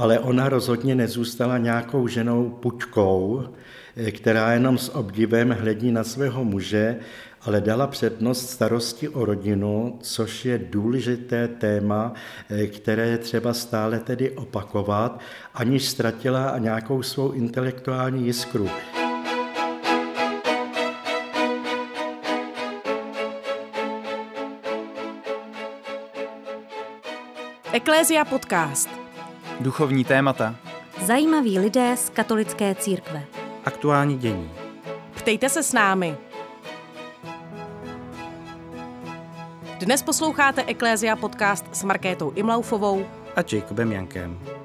ale ona rozhodně nezůstala nějakou ženou puťkou, eh, která jenom s obdivem hledí na svého muže, ale dala přednost starosti o rodinu, což je důležité téma, eh, které je třeba stále tedy opakovat, aniž ztratila nějakou svou intelektuální jiskru. Eklézia podcast. Duchovní témata. Zajímaví lidé z katolické církve. Aktuální dění. Ptejte se s námi. Dnes posloucháte Eklézia podcast s Markétou Imlaufovou a Jacobem Jankem.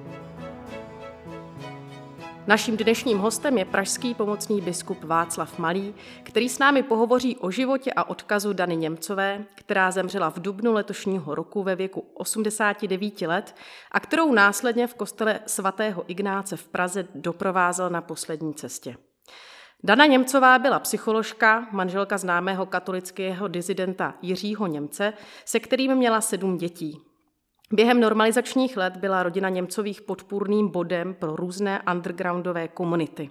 Naším dnešním hostem je pražský pomocný biskup Václav Malý, který s námi pohovoří o životě a odkazu Dany Němcové, která zemřela v dubnu letošního roku ve věku 89 let a kterou následně v kostele svatého Ignáce v Praze doprovázel na poslední cestě. Dana Němcová byla psycholožka, manželka známého katolického dizidenta Jiřího Němce, se kterým měla sedm dětí. Během normalizačních let byla rodina Němcových podpůrným bodem pro různé undergroundové komunity.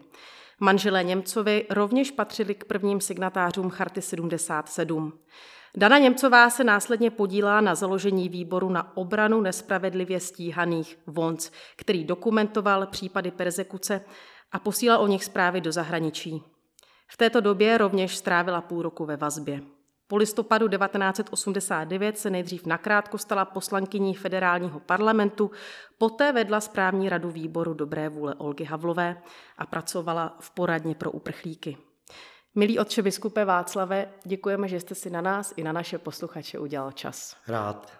Manželé Němcovi rovněž patřili k prvním signatářům Charty 77. Dana Němcová se následně podílá na založení výboru na obranu nespravedlivě stíhaných vonc, který dokumentoval případy persekuce a posílal o nich zprávy do zahraničí. V této době rovněž strávila půl roku ve vazbě. Po listopadu 1989 se nejdřív nakrátko stala poslankyní federálního parlamentu, poté vedla správní radu výboru Dobré vůle Olgy Havlové a pracovala v poradně pro uprchlíky. Milí otče biskupe Václave, děkujeme, že jste si na nás i na naše posluchače udělal čas. Rád.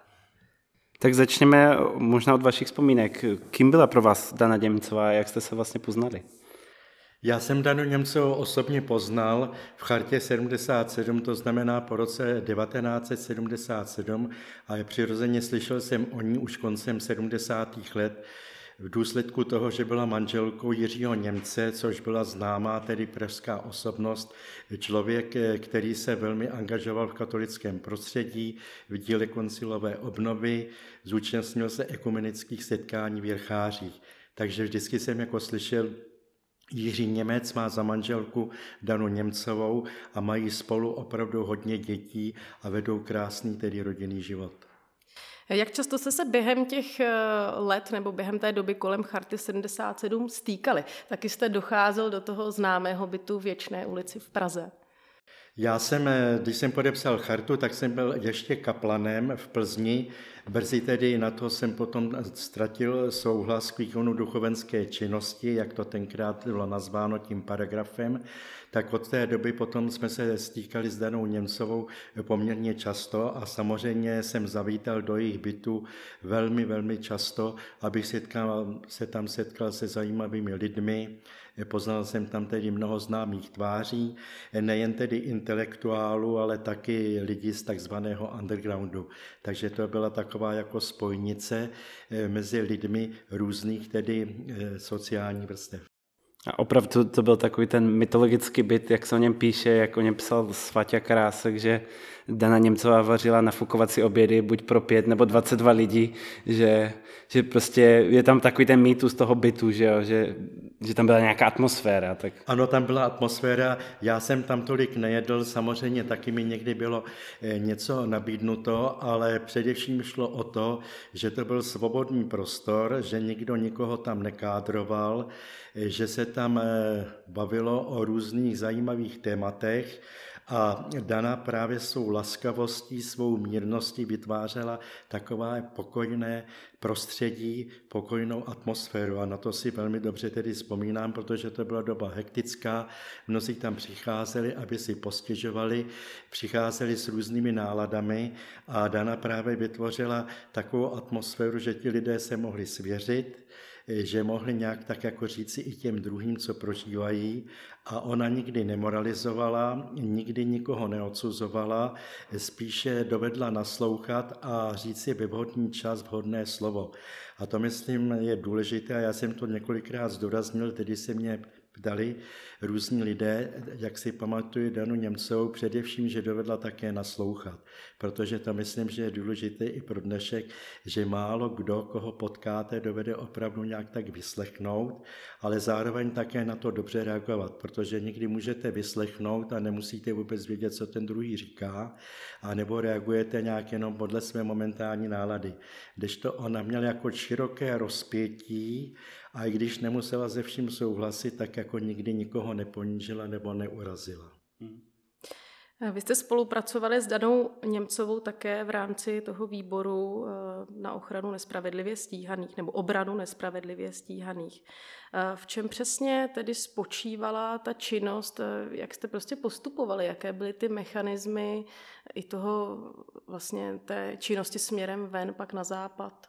Tak začněme možná od vašich vzpomínek. Kým byla pro vás Dana Děmcová a jak jste se vlastně poznali? Já jsem Danu Němcovou osobně poznal v chartě 77, to znamená po roce 1977 a přirozeně slyšel jsem o ní už koncem 70. let v důsledku toho, že byla manželkou Jiřího Němce, což byla známá tedy pražská osobnost, člověk, který se velmi angažoval v katolickém prostředí, v díle koncilové obnovy, zúčastnil se ekumenických setkání v Jirchářích. Takže vždycky jsem jako slyšel Jiří Němec má za manželku Danu Němcovou a mají spolu opravdu hodně dětí a vedou krásný tedy rodinný život. Jak často jste se během těch eh, let nebo během té doby kolem Charty 77 stýkali? Taky jste docházel do toho známého bytu Věčné ulici v Praze. Já jsem, eh, když jsem podepsal chartu, tak jsem byl ještě kaplanem v Plzni. Brzy tedy na to jsem potom ztratil souhlas k výkonu duchovenské činnosti, jak to tenkrát bylo nazváno tím paragrafem. Tak od té doby potom jsme se stýkali s Danou Němcovou poměrně často a samozřejmě jsem zavítal do jejich bytu velmi, velmi často, abych setkal, se tam setkal se zajímavými lidmi, Poznal jsem tam tedy mnoho známých tváří, nejen tedy intelektuálů, ale taky lidí z takzvaného undergroundu. Takže to byla taková jako spojnice eh, mezi lidmi různých tedy eh, sociálních vrstev. A opravdu to byl takový ten mytologický byt, jak se o něm píše, jak o něm psal Svatě Krásek, že Dana Němcová vařila nafukovací obědy buď pro pět nebo 22 lidí, že, že prostě je tam takový ten mýtus toho bytu, že, jo, že, že tam byla nějaká atmosféra. Tak... Ano, tam byla atmosféra, já jsem tam tolik nejedl, samozřejmě taky mi někdy bylo eh, něco nabídnuto, ale především šlo o to, že to byl svobodný prostor, že nikdo nikoho tam nekádroval, že se tam eh, bavilo o různých zajímavých tématech, a Dana právě svou laskavostí, svou mírností vytvářela takové pokojné prostředí, pokojnou atmosféru. A na to si velmi dobře tedy vzpomínám, protože to byla doba hektická, mnozí tam přicházeli, aby si postěžovali, přicházeli s různými náladami a Dana právě vytvořila takovou atmosféru, že ti lidé se mohli svěřit, že mohli nějak tak jako říci i těm druhým, co prožívají a ona nikdy nemoralizovala, nikdy nikoho neodsuzovala, spíše dovedla naslouchat a říci ve vhodný čas vhodné slovo. A to, myslím, je důležité a já jsem to několikrát zdůraznil, tedy se mě ptali různí lidé, jak si pamatuju Danu Němcovou, především, že dovedla také naslouchat, protože to myslím, že je důležité i pro dnešek, že málo kdo, koho potkáte, dovede opravdu nějak tak vyslechnout, ale zároveň také na to dobře reagovat, protože někdy můžete vyslechnout a nemusíte vůbec vědět, co ten druhý říká, a nebo reagujete nějak jenom podle své momentální nálady. to ona měla jako široké rozpětí a i když nemusela ze vším souhlasit, tak jako nikdy nikoho neponížila nebo neurazila. Hmm. Vy jste spolupracovali s Danou Němcovou také v rámci toho výboru eh, na ochranu nespravedlivě stíhaných nebo obranu nespravedlivě stíhaných. Eh, v čem přesně tedy spočívala ta činnost, eh, jak jste prostě postupovali, jaké byly ty mechanismy i toho vlastně té činnosti směrem ven pak na západ?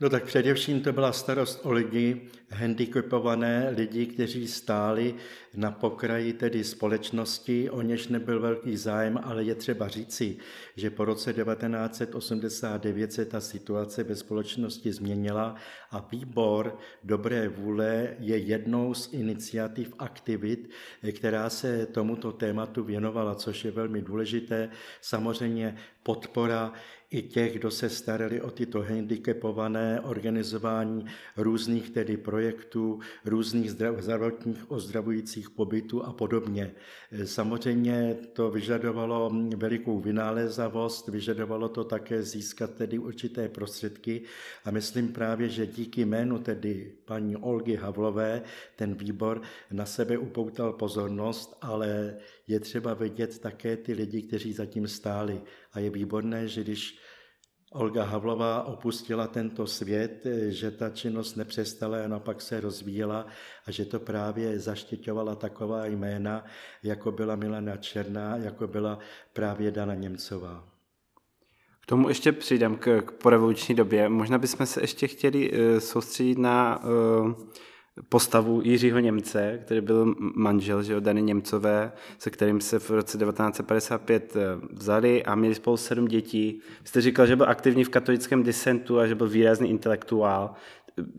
No tak především to byla starost o lidi, handicapované lidi, kteří stáli na pokraji tedy společnosti, o něž nebyl velký zájem, ale je třeba říci, že po roce 1989 se ta situace ve společnosti změnila a výbor dobré vůle je jednou z iniciativ aktivit, která se tomuto tématu věnovala, což je velmi důležité. Samozřejmě podpora i těch, kdo se starali o tyto handicapované, organizování různých tedy projektů, různých zdravotních ozdravujících pobytů a podobně. Samozřejmě to vyžadovalo velikou vynálézavost, vyžadovalo to také získat tedy určité prostředky a myslím právě, že díky jménu tedy paní Olgy Havlové ten výbor na sebe upoutal pozornost, ale je třeba vidět také ty lidi, kteří zatím stáli. A je výborné, že když Olga Havlová opustila tento svět, že ta činnost nepřestala a napak se rozvíjela a že to právě zaštiťovala taková jména, jako byla Milana Černá, jako byla právě Dana Němcová. K tomu ještě přijdem k, k porevoluční době. Možná bychom se ještě chtěli uh, soustředit na uh, postavu Jiřího Němce, který byl manžel že Dany Němcové, se kterým se v roce 1955 eh, vzali a měli spolu sedm dětí. Jste říkal, že byl aktivní v katolickém disentu a že byl výrazný intelektuál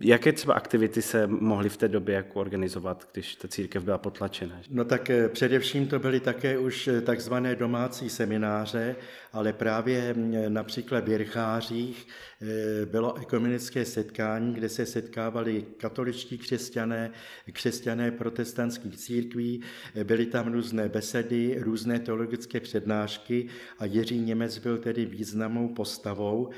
jaké třeba aktivity se mohly v té době jako organizovat, když ta církev byla potlačena? No tak eh, především to byly také už eh, takzvané domácí semináře, ale právě mm, například v Jirchářích eh, bylo ekumenické setkání, kde se setkávali katoličtí křesťané, křesťané protestantských církví, byly tam různé besedy, různé teologické přednášky a Jiří Němec byl tedy významnou postavou,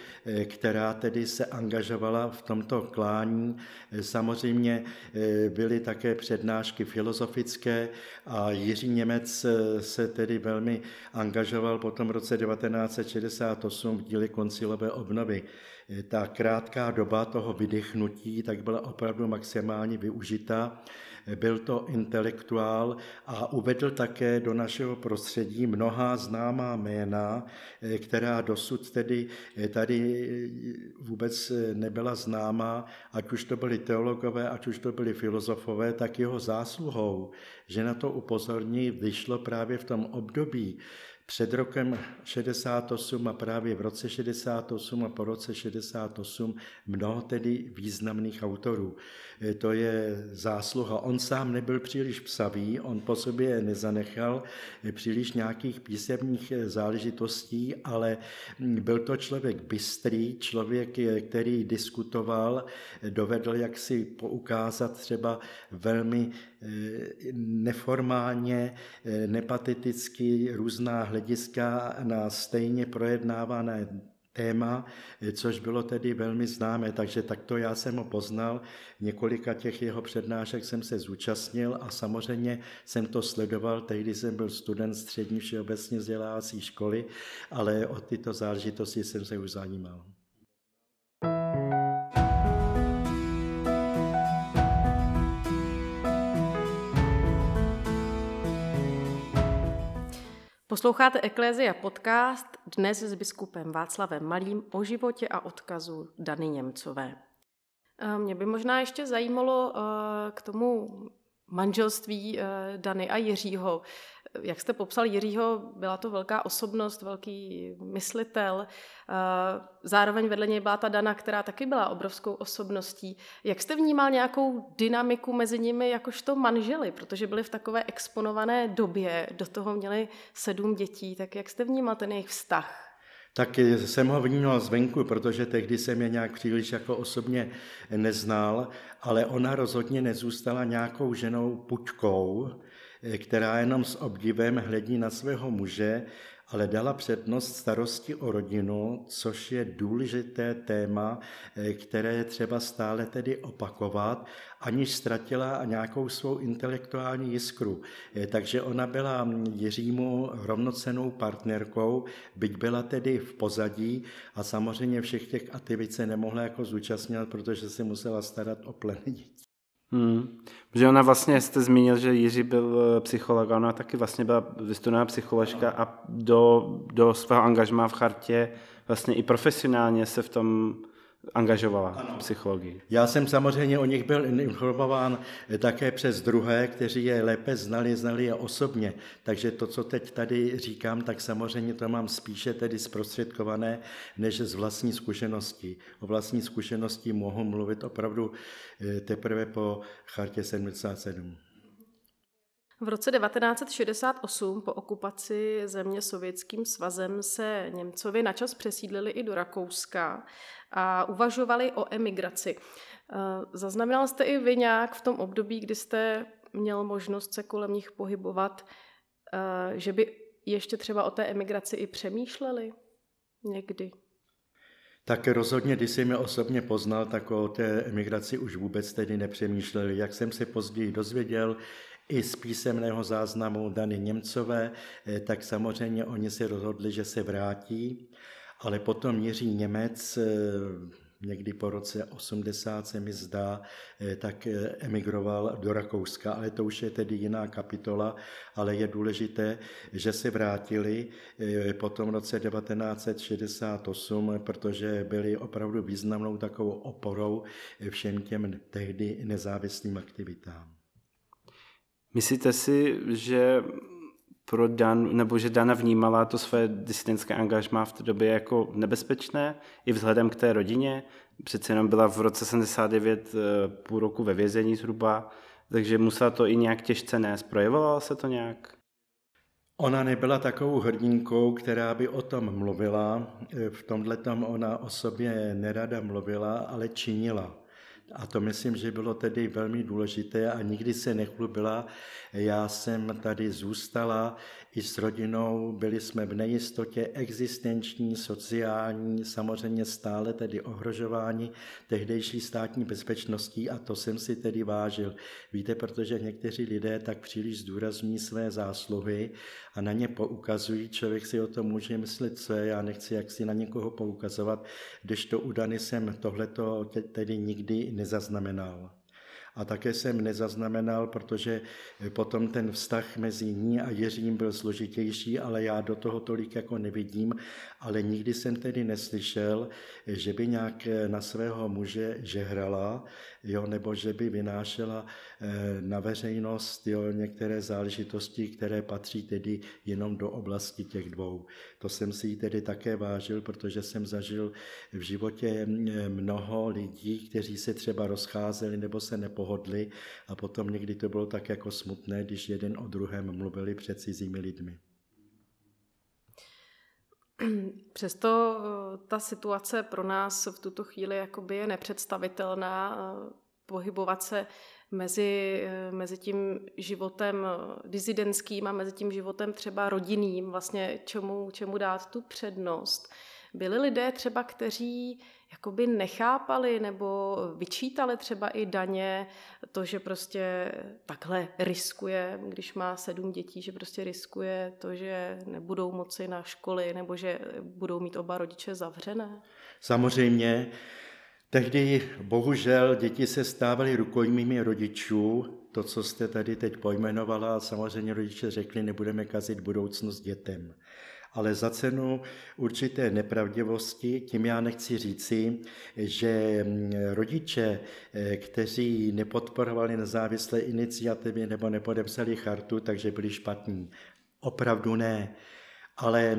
která tedy se angažovala v tomto klášteru vzdělání. Samozřejmě eh, byly také přednášky filozofické a Jiří Němec eh, se tedy velmi angažoval potom v roce 1968 v díle koncilové obnovy. Eh, ta krátká doba toho vydechnutí tak byla opravdu maximálně využita byl to intelektuál a uvedl také do našeho prostředí mnohá známá jména, eh, která dosud tedy eh, tady eh, vůbec nebyla známá, ať už to byli teologové, ať už to byli filozofové, tak jeho zásluhou, že na to upozorní, vyšlo právě v tom období před rokem 68 a právě v roce 68 a po roce 68 mnoho tedy významných autorů. E, to je zásluha. On sám nebyl příliš psavý, on po sobě nezanechal e, příliš nějakých písemných e, záležitostí, ale byl to člověk bystrý, člověk, který diskutoval, dovedl jaksi poukázat třeba velmi neformálně, nepateticky různá hlediska na stejně projednávané téma, což bylo tedy velmi známé, takže takto já jsem ho poznal. Několika těch jeho přednášek jsem se zúčastnil a samozřejmě jsem to sledoval, tehdy jsem byl student střední všeobecně vzdělávací školy, ale o tyto záležitosti jsem se už zajímal. Posloucháte Eklézia podcast dnes s biskupem Václavem Malým o životě a odkazu Dany Němcové. Eh, mě by možná ještě zajímalo eh, k tomu manželství Dany a Jiřího. Jak jste popsal Jiřího, byla to velká osobnost, velký myslitel. Zároveň vedle něj byla ta Dana, která taky byla obrovskou osobností. Jak jste vnímal nějakou dynamiku mezi nimi jakožto manželi, protože byli v takové exponované době, do toho měli sedm dětí, tak jak jste vnímal ten jejich vztah? Tak jsem ho vnímal zvenku, protože tehdy jsem je nějak příliš jako osobně neznal, ale ona rozhodně nezůstala nějakou ženou pučkou, která jenom s obdivem hledí na svého muže ale dala přednost starosti o rodinu, což je důležité téma, eh, které je třeba stále tedy opakovat, aniž ztratila nějakou svou intelektuální jiskru. Eh, takže ona byla Jiřímu rovnocenou partnerkou, byť byla tedy v pozadí a samozřejmě všech těch aktivit se nemohla jako zúčastnit, protože se musela starat o pleny dětí. Hmm. Že ona vlastně, jste zmínil, že Jiří byl eh, psycholog, ona taky vlastně byla vystudovaná psycholožka a do, do svého angažmá v chartě vlastně i profesionálně se v tom angažovala ano. v psychologii. Já jsem samozřejmě o nich byl informován také přes druhé, kteří je lépe znali, znali je osobně. Takže to, co teď tady říkám, tak samozřejmě to mám spíše tedy zprostředkované, než z vlastní zkušenosti. O vlastní zkušenosti mohu mluvit opravdu eh, teprve po chartě 77. V roce 1968 po okupaci země sovětským svazem se Němcovi načas přesídlili i do Rakouska a uvažovali o emigraci. Eh, zaznamenal jste i vy nějak v tom období, kdy jste měl možnost se kolem nich pohybovat, eh, že by ještě třeba o té emigraci i přemýšleli někdy? Tak rozhodně, když jsem je osobně poznal, tak o té emigraci už vůbec tedy nepřemýšleli. Jak jsem se později dozvěděl, i z písemného záznamu Dany Němcové, eh, tak samozřejmě oni si rozhodli, že se vrátí, ale potom Jiří Němec eh, někdy po roce 80 se mi zdá, eh, tak emigroval do Rakouska, ale to už je tedy jiná kapitola, ale je důležité, že se vrátili po tom roce 1968, protože byli opravdu významnou takovou oporou všem těm tehdy nezávislým aktivitám. Myslíte si, že pro Dan, nebo že Dana vnímala to své disidentské angažmá v té době jako nebezpečné, i vzhledem k té rodině. Přece jenom byla v roce 79 eh, půl roku ve vězení zhruba, takže musela to i nějak těžce nést. Projevovala se to nějak? Ona nebyla takovou hrdinkou, která by o tom mluvila. V tomhle tam ona o sobě nerada mluvila, ale činila. A to myslím, že bylo tedy velmi důležité a nikdy se nechlubila. Já jsem tady zůstala i s rodinou, byli jsme v nejistotě existenční, sociální, samozřejmě stále tedy ohrožování tehdejší státní bezpečností a to jsem si tedy vážil. Víte, protože někteří lidé tak příliš zdůrazní své zásluhy a na ně poukazují, člověk si o tom může myslet, co je, já nechci jak si na někoho poukazovat, když to u Dany jsem tohleto tedy nikdy nezaznamenal. A také jsem nezaznamenal, protože potom ten vztah mezi ní a Jiřím byl složitější, ale já do toho tolik jako nevidím, ale nikdy jsem tedy neslyšel, že by nějak na svého muže žehrala, jo, nebo že by vynášela eh, na veřejnost jo, některé záležitosti, které patří tedy jenom do oblasti těch dvou. To jsem si tedy také vážil, protože jsem zažil v životě eh, mnoho lidí, kteří se třeba rozcházeli nebo se nepohodli a potom někdy to bylo tak jako smutné, když jeden o druhém mluvili před cizími lidmi. Přesto eh, ta situace pro nás v tuto chvíli jakoby je nepředstavitelná eh, pohybovat se mezi, eh, mezi tím životem dizidentským a mezi tím životem třeba rodinným, vlastně čemu, čemu dát tu přednost. Byli lidé třeba, kteří jakoby nechápali nebo vyčítali třeba i daně, to, že prostě takhle riskuje, když má sedm dětí, že prostě riskuje to, že nebudou moci na školy nebo že budou mít oba rodiče zavřené? Samozřejmě. Tehdy bohužel děti se stávaly rukojmími rodičů, to, co jste tady teď pojmenovala, samozřejmě rodiče řekli, nebudeme kazit budoucnost dětem. Ale za cenu určité nepravdivosti, tím já nechci říci, že mm, rodiče, eh, kteří nepodporovali nezávislé iniciativy nebo nepodepsali chartu, takže byli špatní. Opravdu ne. Ale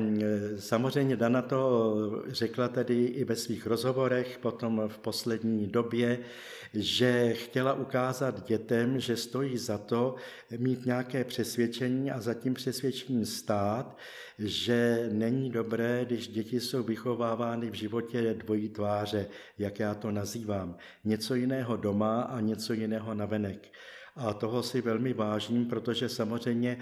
samozřejmě Dana to řekla tedy i ve svých rozhovorech, potom v poslední době, že chtěla ukázat dětem, že stojí za to mít nějaké přesvědčení a za tím přesvědčením stát, že není dobré, když děti jsou vychovávány v životě dvojí tváře, jak já to nazývám. Něco jiného doma a něco jiného navenek. A toho si velmi vážím, protože samozřejmě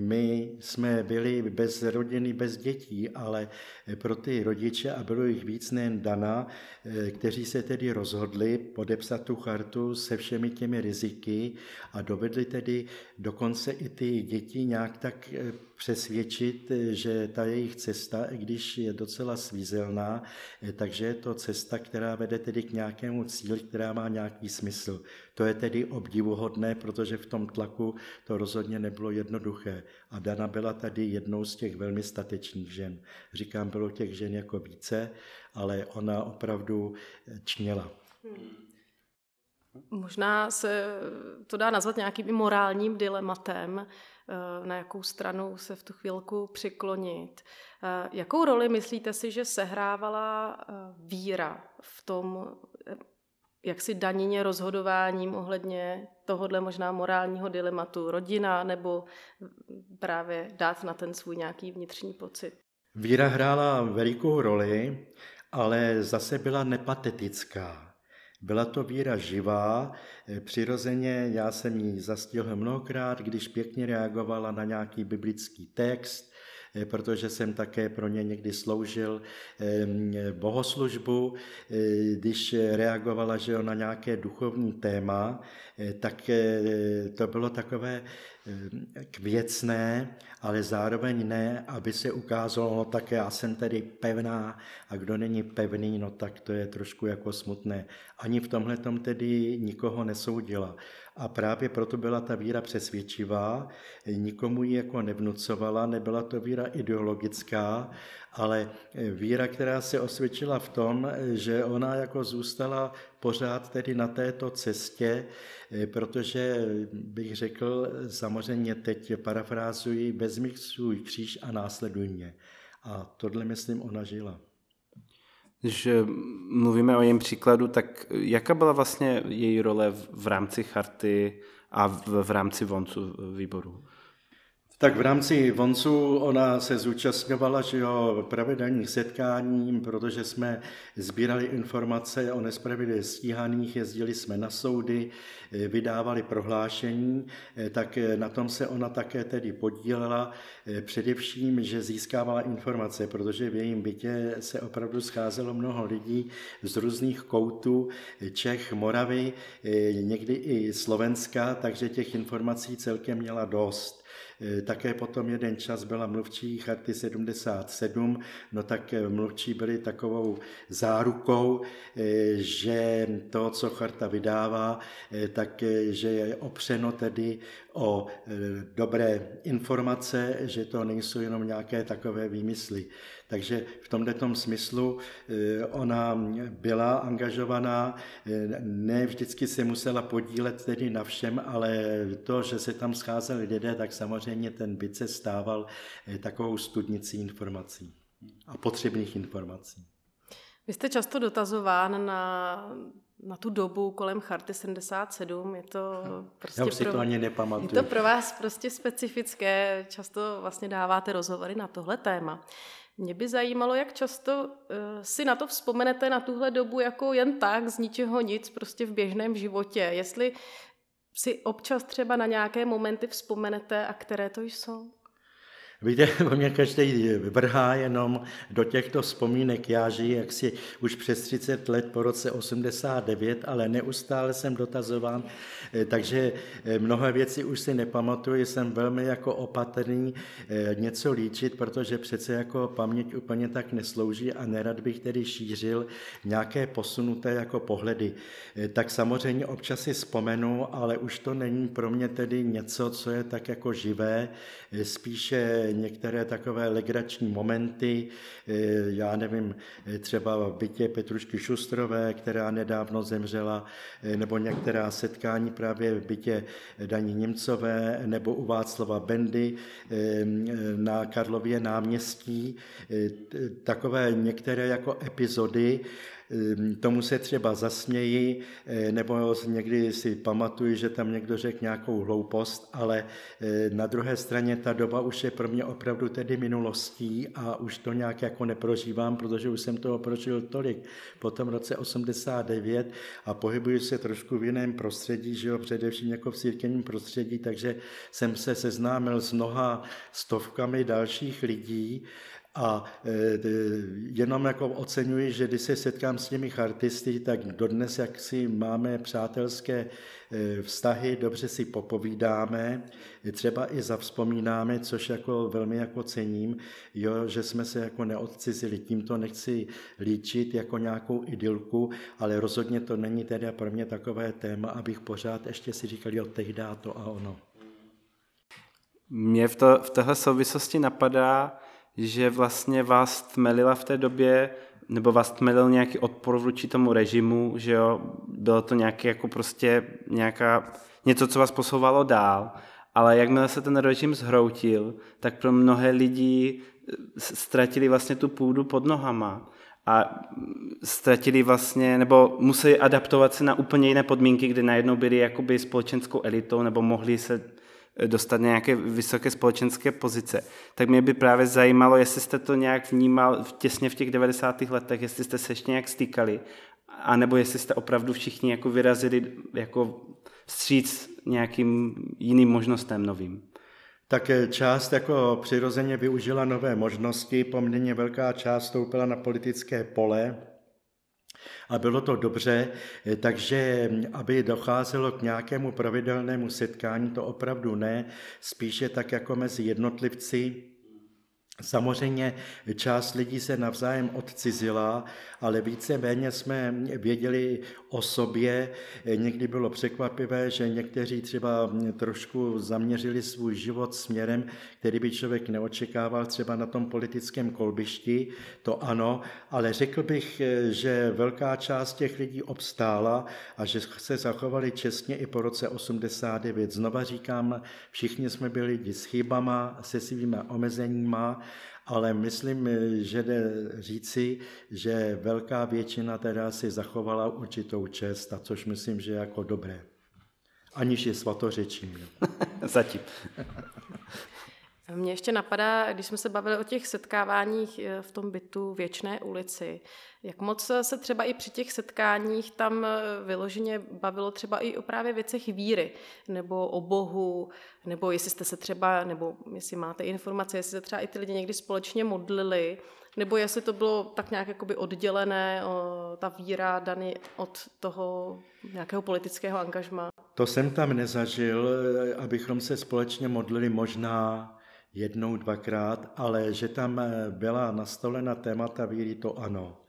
my jsme byli bez rodiny, bez dětí, ale pro ty rodiče, a bylo jich víc nejen Dana, eh, kteří se tedy rozhodli podepsat tu chartu se všemi těmi riziky a dovedli tedy dokonce i ty děti nějak tak eh, přesvědčit, že ta jejich cesta, i když je docela svízelná, eh, takže je to cesta, která vede tedy k nějakému cíli, která má nějaký smysl. To je tedy obdivuhodné, protože v tom tlaku to rozhodně nebylo jednoduché. A Dana byla tady jednou z těch velmi statečných žen. Říkám, bylo těch žen jako více, ale ona opravdu eh, čněla. Hmm. Možná se to dá nazvat nějakým morálním dilematem, eh, na jakou stranu se v tu chvilku přiklonit. Eh, jakou roli myslíte si, že sehrávala eh, víra v tom, jak si danině rozhodováním ohledně tohohle možná morálního dilematu rodina nebo právě dát na ten svůj nějaký vnitřní pocit? Víra hrála velikou roli, ale zase byla nepatetická. Byla to víra živá, přirozeně já jsem ji zastihl mnohokrát, když pěkně reagovala na nějaký biblický text, protože jsem také pro ně někdy sloužil ehm, bohoslužbu, eh, když reagovala že na nějaké duchovní téma, tak to bylo takové k věcné, ale zároveň ne, aby se ukázalo, no tak já jsem tedy pevná a kdo není pevný, no tak to je trošku jako smutné. Ani v tomhle tom tedy nikoho nesoudila. A právě proto byla ta víra přesvědčivá, nikomu ji jako nevnucovala, nebyla to víra ideologická, ale víra, která se osvědčila v tom, že ona jako zůstala pořád tedy na této cestě, protože bych řekl, samozřejmě teď parafrázuji, vezmi svůj kříž a následuj mě. A tohle, myslím, ona žila. Když mluvíme o jejím příkladu, tak jaká byla vlastně její role v rámci charty a v, rámci voncu výboru? Tak v rámci Voncu ona se zúčastňovala že jo, pravidelných setkání, protože jsme sbírali informace o nespravedlivě stíhaných, jezdili jsme na soudy, vydávali prohlášení, tak na tom se ona také tedy podílela, především, že získávala informace, protože v jejím bytě se opravdu scházelo mnoho lidí z různých koutů Čech, Moravy, někdy i Slovenska, takže těch informací celkem měla dost. Eh, také potom jeden čas byla mluvčí Charty 77, no tak eh, mluvčí byli takovou zárukou, eh, že to, co Charta vydává, tak že je opřeno tedy o dobré informace, že to nejsou jenom nějaké takové výmysly. Takže v tomto smyslu eh, ona byla angažovaná, eh, ne vždycky se musela podílet tedy na všem, ale to, že se tam scházeli lidé, tak samozřejmě ten byt se stával eh, takovou studnicí informací a potřebných informací. Vy jste často dotazován na, na tu dobu kolem Charty 77. Je to prostě Já už si pro, to ani nepamatuju. Je to pro vás prostě specifické. Často vlastně dáváte rozhovory na tohle téma. Mě by zajímalo, jak často uh, si na to vzpomenete na tuhle dobu jako jen tak, z ničeho nic, prostě v běžném životě. Jestli si občas třeba na nějaké momenty vzpomenete a které to jsou? Víte, o mě každý vrhá jenom do těchto vzpomínek. Já žiji jaksi už přes 30 let po roce 89, ale neustále jsem dotazován, eh, takže eh, mnohé věci už si nepamatuju, jsem velmi jako opatrný eh, něco líčit, protože přece jako paměť úplně tak neslouží a nerad bych tedy šířil nějaké posunuté jako pohledy. Tak samozřejmě občas si vzpomenu, ale už to není pro mě tedy něco, co je tak jako živé, spíše některé takové legrační momenty, eh, já nevím, eh, třeba v bytě Petrušky Šustrové, která nedávno zemřela, nebo některá setkání právě v bytě Daní Němcové, nebo u Václava Bendy na Karlově náměstí. Takové některé jako epizody, tomu se třeba zasměji, eh, nebo někdy si pamatuju, že tam někdo řekl nějakou hloupost, ale eh, na druhé straně ta doba už je pro mě opravdu tedy minulostí a už to nějak jako neprožívám, protože už jsem toho prožil tolik. Po tom roce 89 a pohybuji se trošku v jiném prostředí, že jo, především jako v církevním prostředí, takže jsem se seznámil s mnoha stovkami dalších lidí a e, jenom jako oceňuji, že když se setkám s těmi chartisty, tak dodnes, jak si máme přátelské e, vztahy, dobře si popovídáme, třeba i zavzpomínáme, což jako velmi jako cením, jo, že jsme se jako neodcizili. Tímto nechci líčit jako nějakou idylku, ale rozhodně to není teda pro mě takové téma, abych pořád ještě si říkal, jo, tehdy to a ono. Mě v, to, v téhle souvislosti napadá, že vlastně vás tmelila v té době, nebo vás tmelil nějaký odpor vůči tomu režimu, že jo, bylo to nějaké jako prostě nějaká, něco, co vás posouvalo dál, ale jakmile se ten režim zhroutil, tak pro mnohé lidi eh, ztratili vlastně tu půdu pod nohama a ztratili vlastně, nebo museli adaptovat se na úplně jiné podmínky, kdy najednou byli jakoby společenskou elitou, nebo mohli se dostat nějaké vysoké společenské pozice. Tak mě by právě zajímalo, jestli jste to nějak vnímal těsně v těch 90. letech, jestli jste se ještě nějak stýkali, anebo jestli jste opravdu všichni jako vyrazili jako vstříc nějakým jiným možnostem novým. Tak část jako přirozeně využila nové možnosti, poměrně velká část stoupila na politické pole, a bylo to dobře, eh, takže mm, aby docházelo k nějakému pravidelnému setkání, to opravdu ne, spíše tak jako mezi jednotlivci, Samozřejmě část lidí se navzájem odcizila, ale více méně jsme věděli o sobě. Někdy bylo překvapivé, že někteří třeba trošku zaměřili svůj život směrem, který by člověk neočekával třeba na tom politickém kolbišti, to ano, ale řekl bych, že velká část těch lidí obstála a že se zachovali čestně i po roce 89. Znova říkám, všichni jsme byli lidi s chybama, se svými omezeníma, ale myslím, že jde říci, že velká většina teda si zachovala určitou čest, a což myslím, že je jako dobré. Aniž je svatořečím. Zatím. Mě ještě napadá, když jsme se bavili o těch setkáváních eh, v tom bytu Věčné ulici, jak moc se třeba i při těch setkáních tam eh, vyloženě bavilo třeba i o právě věcech víry, nebo o Bohu, nebo jestli jste se třeba, nebo jestli máte informace, jestli se třeba i ty lidi někdy společně modlili, nebo jestli to bylo tak nějak jakoby oddělené, o, ta víra daný od toho nějakého politického angažma. To jsem tam nezažil, eh, abychom se společně modlili možná jednou, dvakrát, ale že tam eh, byla nastolena témata víry, to ano.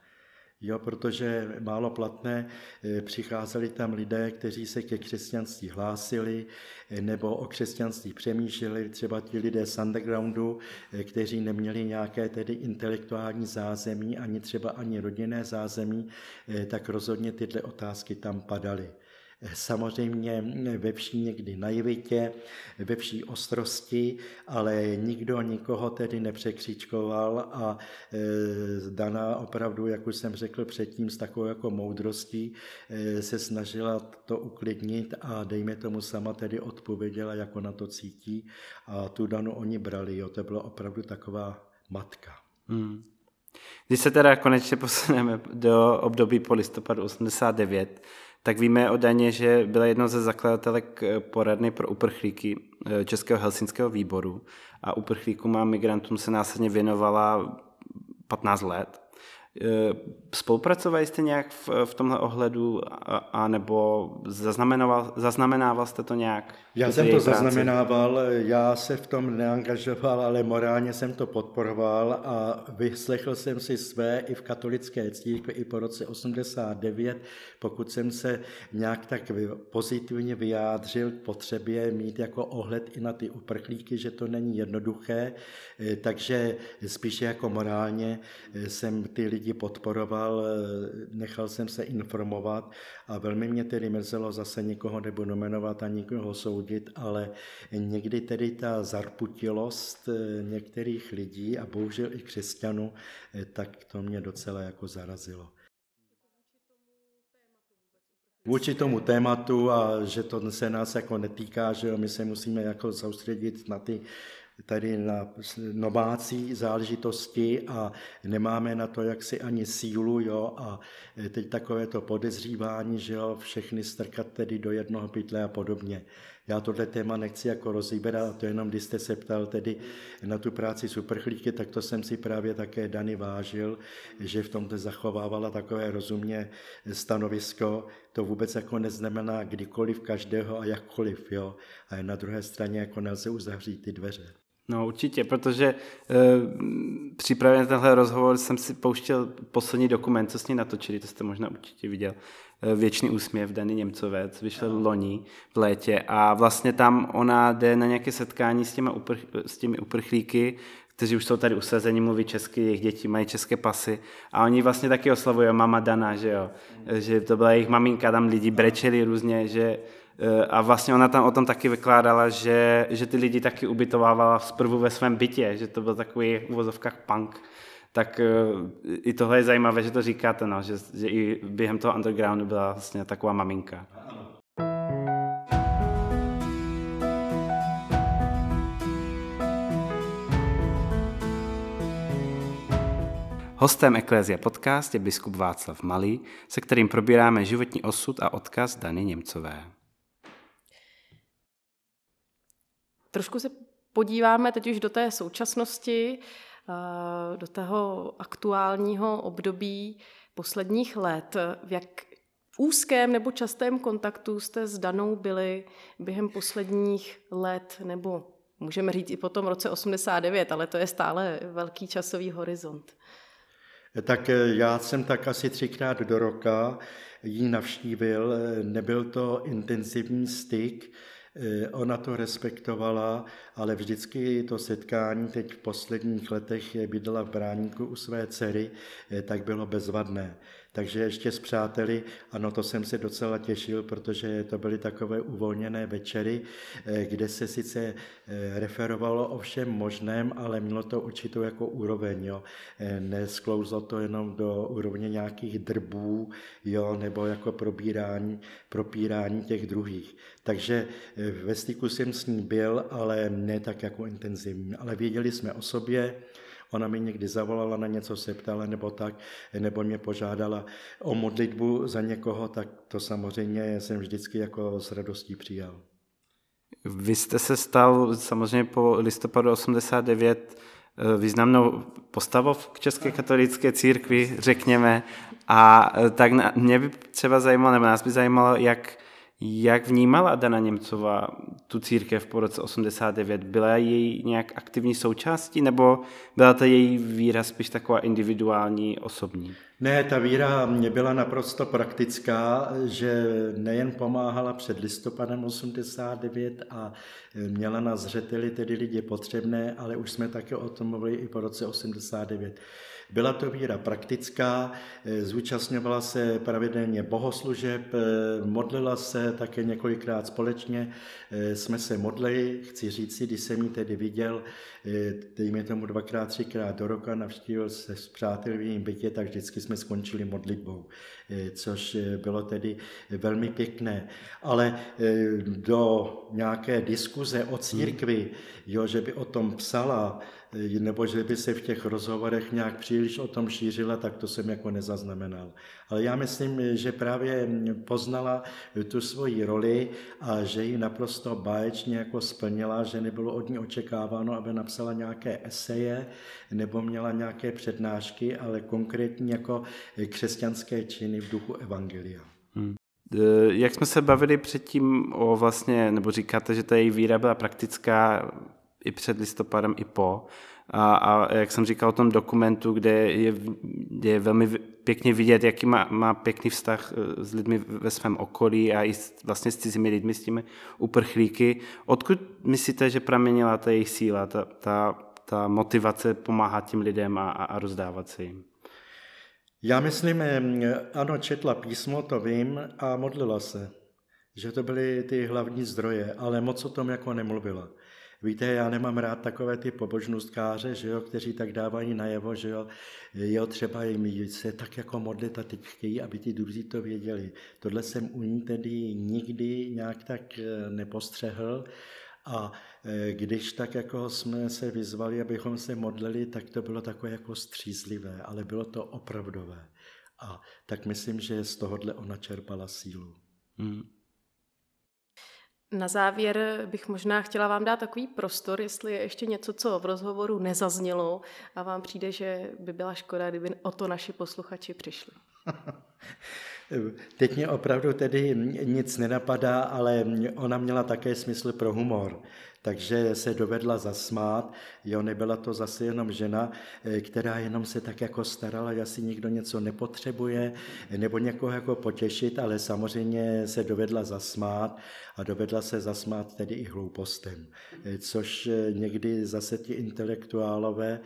Jo, protože málo platné eh, přicházeli tam lidé, kteří se ke křesťanství hlásili eh, nebo o křesťanství přemýšleli, třeba ti lidé z undergroundu, kteří neměli nějaké tedy intelektuální zázemí, ani třeba ani rodinné zázemí, tak rozhodně tyhle otázky tam padaly samozřejmě ve vší někdy naivitě, ve vší ostrosti, ale nikdo nikoho tedy nepřekřičkoval a e, Dana opravdu, jak už jsem řekl předtím, s takovou jako moudrostí e, se snažila to uklidnit a dejme tomu sama tedy odpověděla, jako na to cítí a tu Danu oni brali, jo, to byla opravdu taková matka. Hmm. Když se teda konečně posuneme do období po listopadu 89, tak víme o Daně, že byla jednou ze zakladatelek eh, poradny pro uprchlíky eh, Českého helsinského výboru a uprchlíkům a migrantům se následně věnovala 15 let. Spolupracovali jste nějak v, v tomhle ohledu, a nebo zaznamenával, zaznamenával jste to nějak? Já jsem to práci? zaznamenával, já se v tom neangažoval, ale morálně jsem to podporoval a vyslechl jsem si své i v katolické církvi i po roce 89, pokud jsem se nějak tak pozitivně vyjádřil k potřebě mít jako ohled i na ty uprchlíky, že to není jednoduché, eh, takže spíše jako morálně eh, jsem ty lidi podporoval, eh, nechal jsem se informovat a velmi mě tedy mrzelo zase nikoho nebo nomenovat a nikoho soudit, ale někdy tedy ta zarputilost některých lidí a bohužel i křesťanů, tak to mě docela jako zarazilo. Vůči tomu tématu a že to se nás jako netýká, že my se musíme jako soustředit na ty tady na novácí záležitosti a nemáme na to jaksi ani sílu, jo, a teď takové to podezřívání, že jo, všechny strkat tedy do jednoho pytle a podobně. Já tohle téma nechci jako rozíberat, a to jenom když jste se ptal tedy na tu práci superchlíky, tak to jsem si právě také Dany vážil, že v tomto zachovávala takové rozumně stanovisko. To vůbec jako neznamená kdykoliv každého a jakkoliv, jo. A na druhé straně jako nelze uzavřít ty dveře. No určitě, protože e, připravě na tenhle rozhovor jsem si pouštěl poslední dokument, co s ní natočili, to jste možná určitě viděl. E, Věčný úsměv Dany Němcové, co vyšel no. loni v létě a vlastně tam ona jde na nějaké setkání s, těma uprch, s těmi uprchlíky, kteří už jsou tady usazeni, mluví česky, jejich děti mají české pasy a oni vlastně taky oslavují mama Dana, že jo, mm. že to byla jejich maminka, tam lidi brečeli různě, že Eh, a vlastně ona tam o tom taky vykládala, že, že ty lidi taky ubytovávala zprvu ve svém bytě, že to byl takový uvozovkách punk. Tak eh, i tohle je zajímavé, že to říkáte, no, že, že i během toho undergroundu byla vlastně taková maminka. Hostem Eklézia podcast je biskup Václav Malý, se kterým probíráme životní osud a odkaz Dany Němcové. Trošku se podíváme teď už do té současnosti, eh, do toho aktuálního období posledních let. V jak úzkém nebo častém kontaktu jste s Danou byli během posledních let, nebo můžeme říct i po tom roce 89, ale to je stále velký časový horizont. Tak eh, já jsem tak asi třikrát do roka ji navštívil. Nebyl to intenzivní styk, Eh, ona to respektovala, ale vždycky to setkání teď v posledních letech je bydlela v Bráníku u své dcery, eh, tak bylo bezvadné. Takže ještě s přáteli, ano, to jsem se docela těšil, protože to byly takové uvolněné večery, eh, kde se sice eh, referovalo o všem možném, ale mělo to určitou jako úroveň, jo. Eh, nesklouzlo to jenom do úrovně nějakých drbů, jo, nebo jako probírání, propírání těch druhých. Takže ve styku jsem s ní byl, ale ne tak jako intenzivní. Ale věděli jsme o sobě, Ona mi někdy zavolala, na něco se ptala nebo tak, nebo mě požádala o modlitbu za někoho, tak to samozřejmě jsem vždycky jako s radostí přijal. Vy jste se stal samozřejmě po listopadu 89 eh, významnou postavou v České katolické církvi, řekněme. A eh, tak mě by třeba zajímalo, nebo nás by zajímalo, jak jak vnímala Dana Němcová tu církev po roce 89? Byla její nějak aktivní součástí nebo byla to její víra spíš taková individuální, osobní? Ne, ta víra mě byla naprosto praktická, že nejen pomáhala před listopadem 89 a měla na zřeteli tedy lidi potřebné, ale už jsme také o tom mluvili i po roce 89. Byla to víra praktická, eh, zúčastňovala se pravidelně bohoslužeb, eh, modlila se také několikrát společně, eh, jsme se modlili, chci říct když jsem ji tedy viděl, dejme tomu dvakrát, třikrát do roka, navštívil se s přáteli v jejím bytě, tak vždycky jsme skončili modlitbou, což bylo tedy velmi pěkné. Ale do nějaké diskuze o církvi, jo, že by o tom psala, nebo že by se v těch rozhovorech nějak příliš o tom šířila, tak to jsem jako nezaznamenal. Ale já myslím, že právě poznala tu svoji roli a že ji naprosto báječně jako splnila, že nebylo od ní očekáváno, aby napsala nějaké eseje nebo měla nějaké přednášky, ale konkrétní jako křesťanské činy v duchu Evangelia. Hmm. Jak jsme se bavili předtím o vlastně, nebo říkáte, že ta její víra byla praktická i před listopadem, i po. A, a jak jsem říkal o tom dokumentu, kde je, kde je velmi pěkně vidět, jaký má, má pěkný vztah eh, s lidmi ve svém okolí a i s, vlastně s cizími lidmi, s těmi uprchlíky. Odkud myslíte, že pramenila ta jejich síla, ta, ta, ta motivace pomáhat těm lidem a, a rozdávat se jim? Já myslím, ano, četla písmo, to vím, a modlila se, že to byly ty hlavní zdroje, ale moc o tom jako nemluvila. Víte, já nemám rád takové ty pobožnostkáře, že jo, kteří tak dávají najevo, že jo, jo třeba jim se tak jako modlit a teď chtějí, aby ti druzí to věděli. Tohle jsem u ní tedy nikdy nějak tak eh, nepostřehl a eh, když tak jako jsme se vyzvali, abychom se modlili, tak to bylo takové jako střízlivé, ale bylo to opravdové. A tak myslím, že z tohohle ona čerpala sílu. Hmm. Na závěr bych možná chtěla vám dát takový prostor, jestli je ještě něco, co v rozhovoru nezaznělo a vám přijde, že by byla škoda, kdyby o to naši posluchači přišli. Teď mě opravdu tedy nic nenapadá, ale ona měla také smysl pro humor takže se dovedla zasmát. Jo, nebyla to zase jenom žena, eh, která jenom se tak jako starala, že asi nikdo něco nepotřebuje, nebo někoho jako potěšit, ale samozřejmě se dovedla zasmát a dovedla se zasmát tedy i hloupostem, eh, což eh, někdy zase ti intelektuálové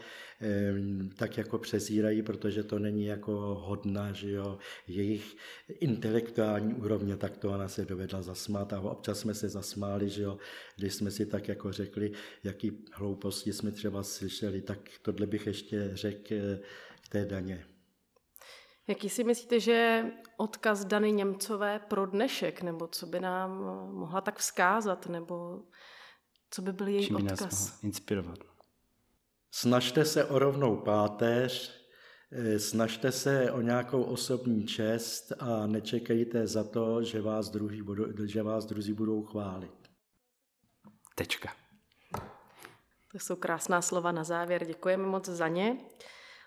tak jako přezírají, protože to není jako hodná, že jo, jejich intelektuální úrovně, tak to ona se dovedla zasmát a občas jsme se zasmáli, že jo, když jsme si tak jako řekli, jaký hlouposti jsme třeba slyšeli, tak tohle bych ještě řekl k té daně. Jaký si myslíte, že je odkaz Dany Němcové pro dnešek, nebo co by nám mohla tak vzkázat, nebo co by byl její Čím by odkaz? Nás inspirovat? Snažte se o rovnou páteř, eh, snažte se o nějakou osobní čest a nečekejte za to, že vás, druhý budou, že vás druzí budou chválit. Tečka. To jsou krásná slova na závěr. Děkujeme moc za ně.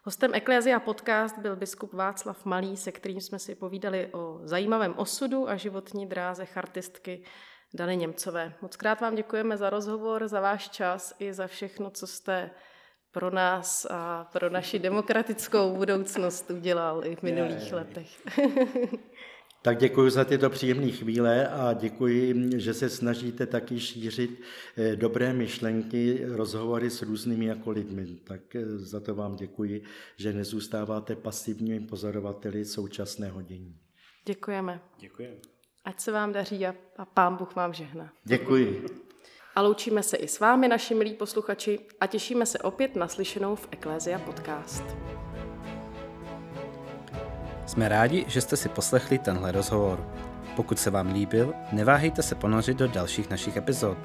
Hostem Eklézia podcast byl biskup Václav Malý, se kterým jsme si povídali o zajímavém osudu a životní dráze chartistky Dany Němcové. Moc krát vám děkujeme za rozhovor, za váš čas i za všechno, co jste pro nás a pro naši demokratickou budoucnost udělal i v minulých letech. Tak děkuji za tyto příjemné chvíle a děkuji, že se snažíte taky šířit eh, dobré myšlenky, rozhovory s různými jako lidmi. Tak eh, za to vám děkuji, že nezůstáváte pasivními pozorovateli současného dění. Děkujeme. Děkujeme. Ať se vám daří a, a pán Bůh vám žehná. Děkuji. A loučíme se i s vámi, naši milí posluchači, a těšíme se opět na slyšenou v Eklézia podcast. Jsme rádi, že jste si poslechli tenhle rozhovor. Pokud se vám líbil, neváhejte se ponořit do dalších našich epizod.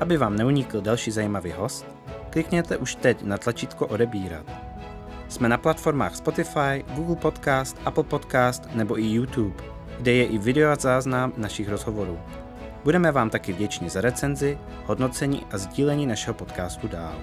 Aby vám neunikl další zajímavý host, klikněte už teď na tlačítko odebírat. Jsme na platformách Spotify, Google Podcast, Apple Podcast nebo i YouTube, kde je i video a záznam našich rozhovorů. Budeme vám taky vděční za recenzi, hodnocení a sdílení našeho podcastu dál.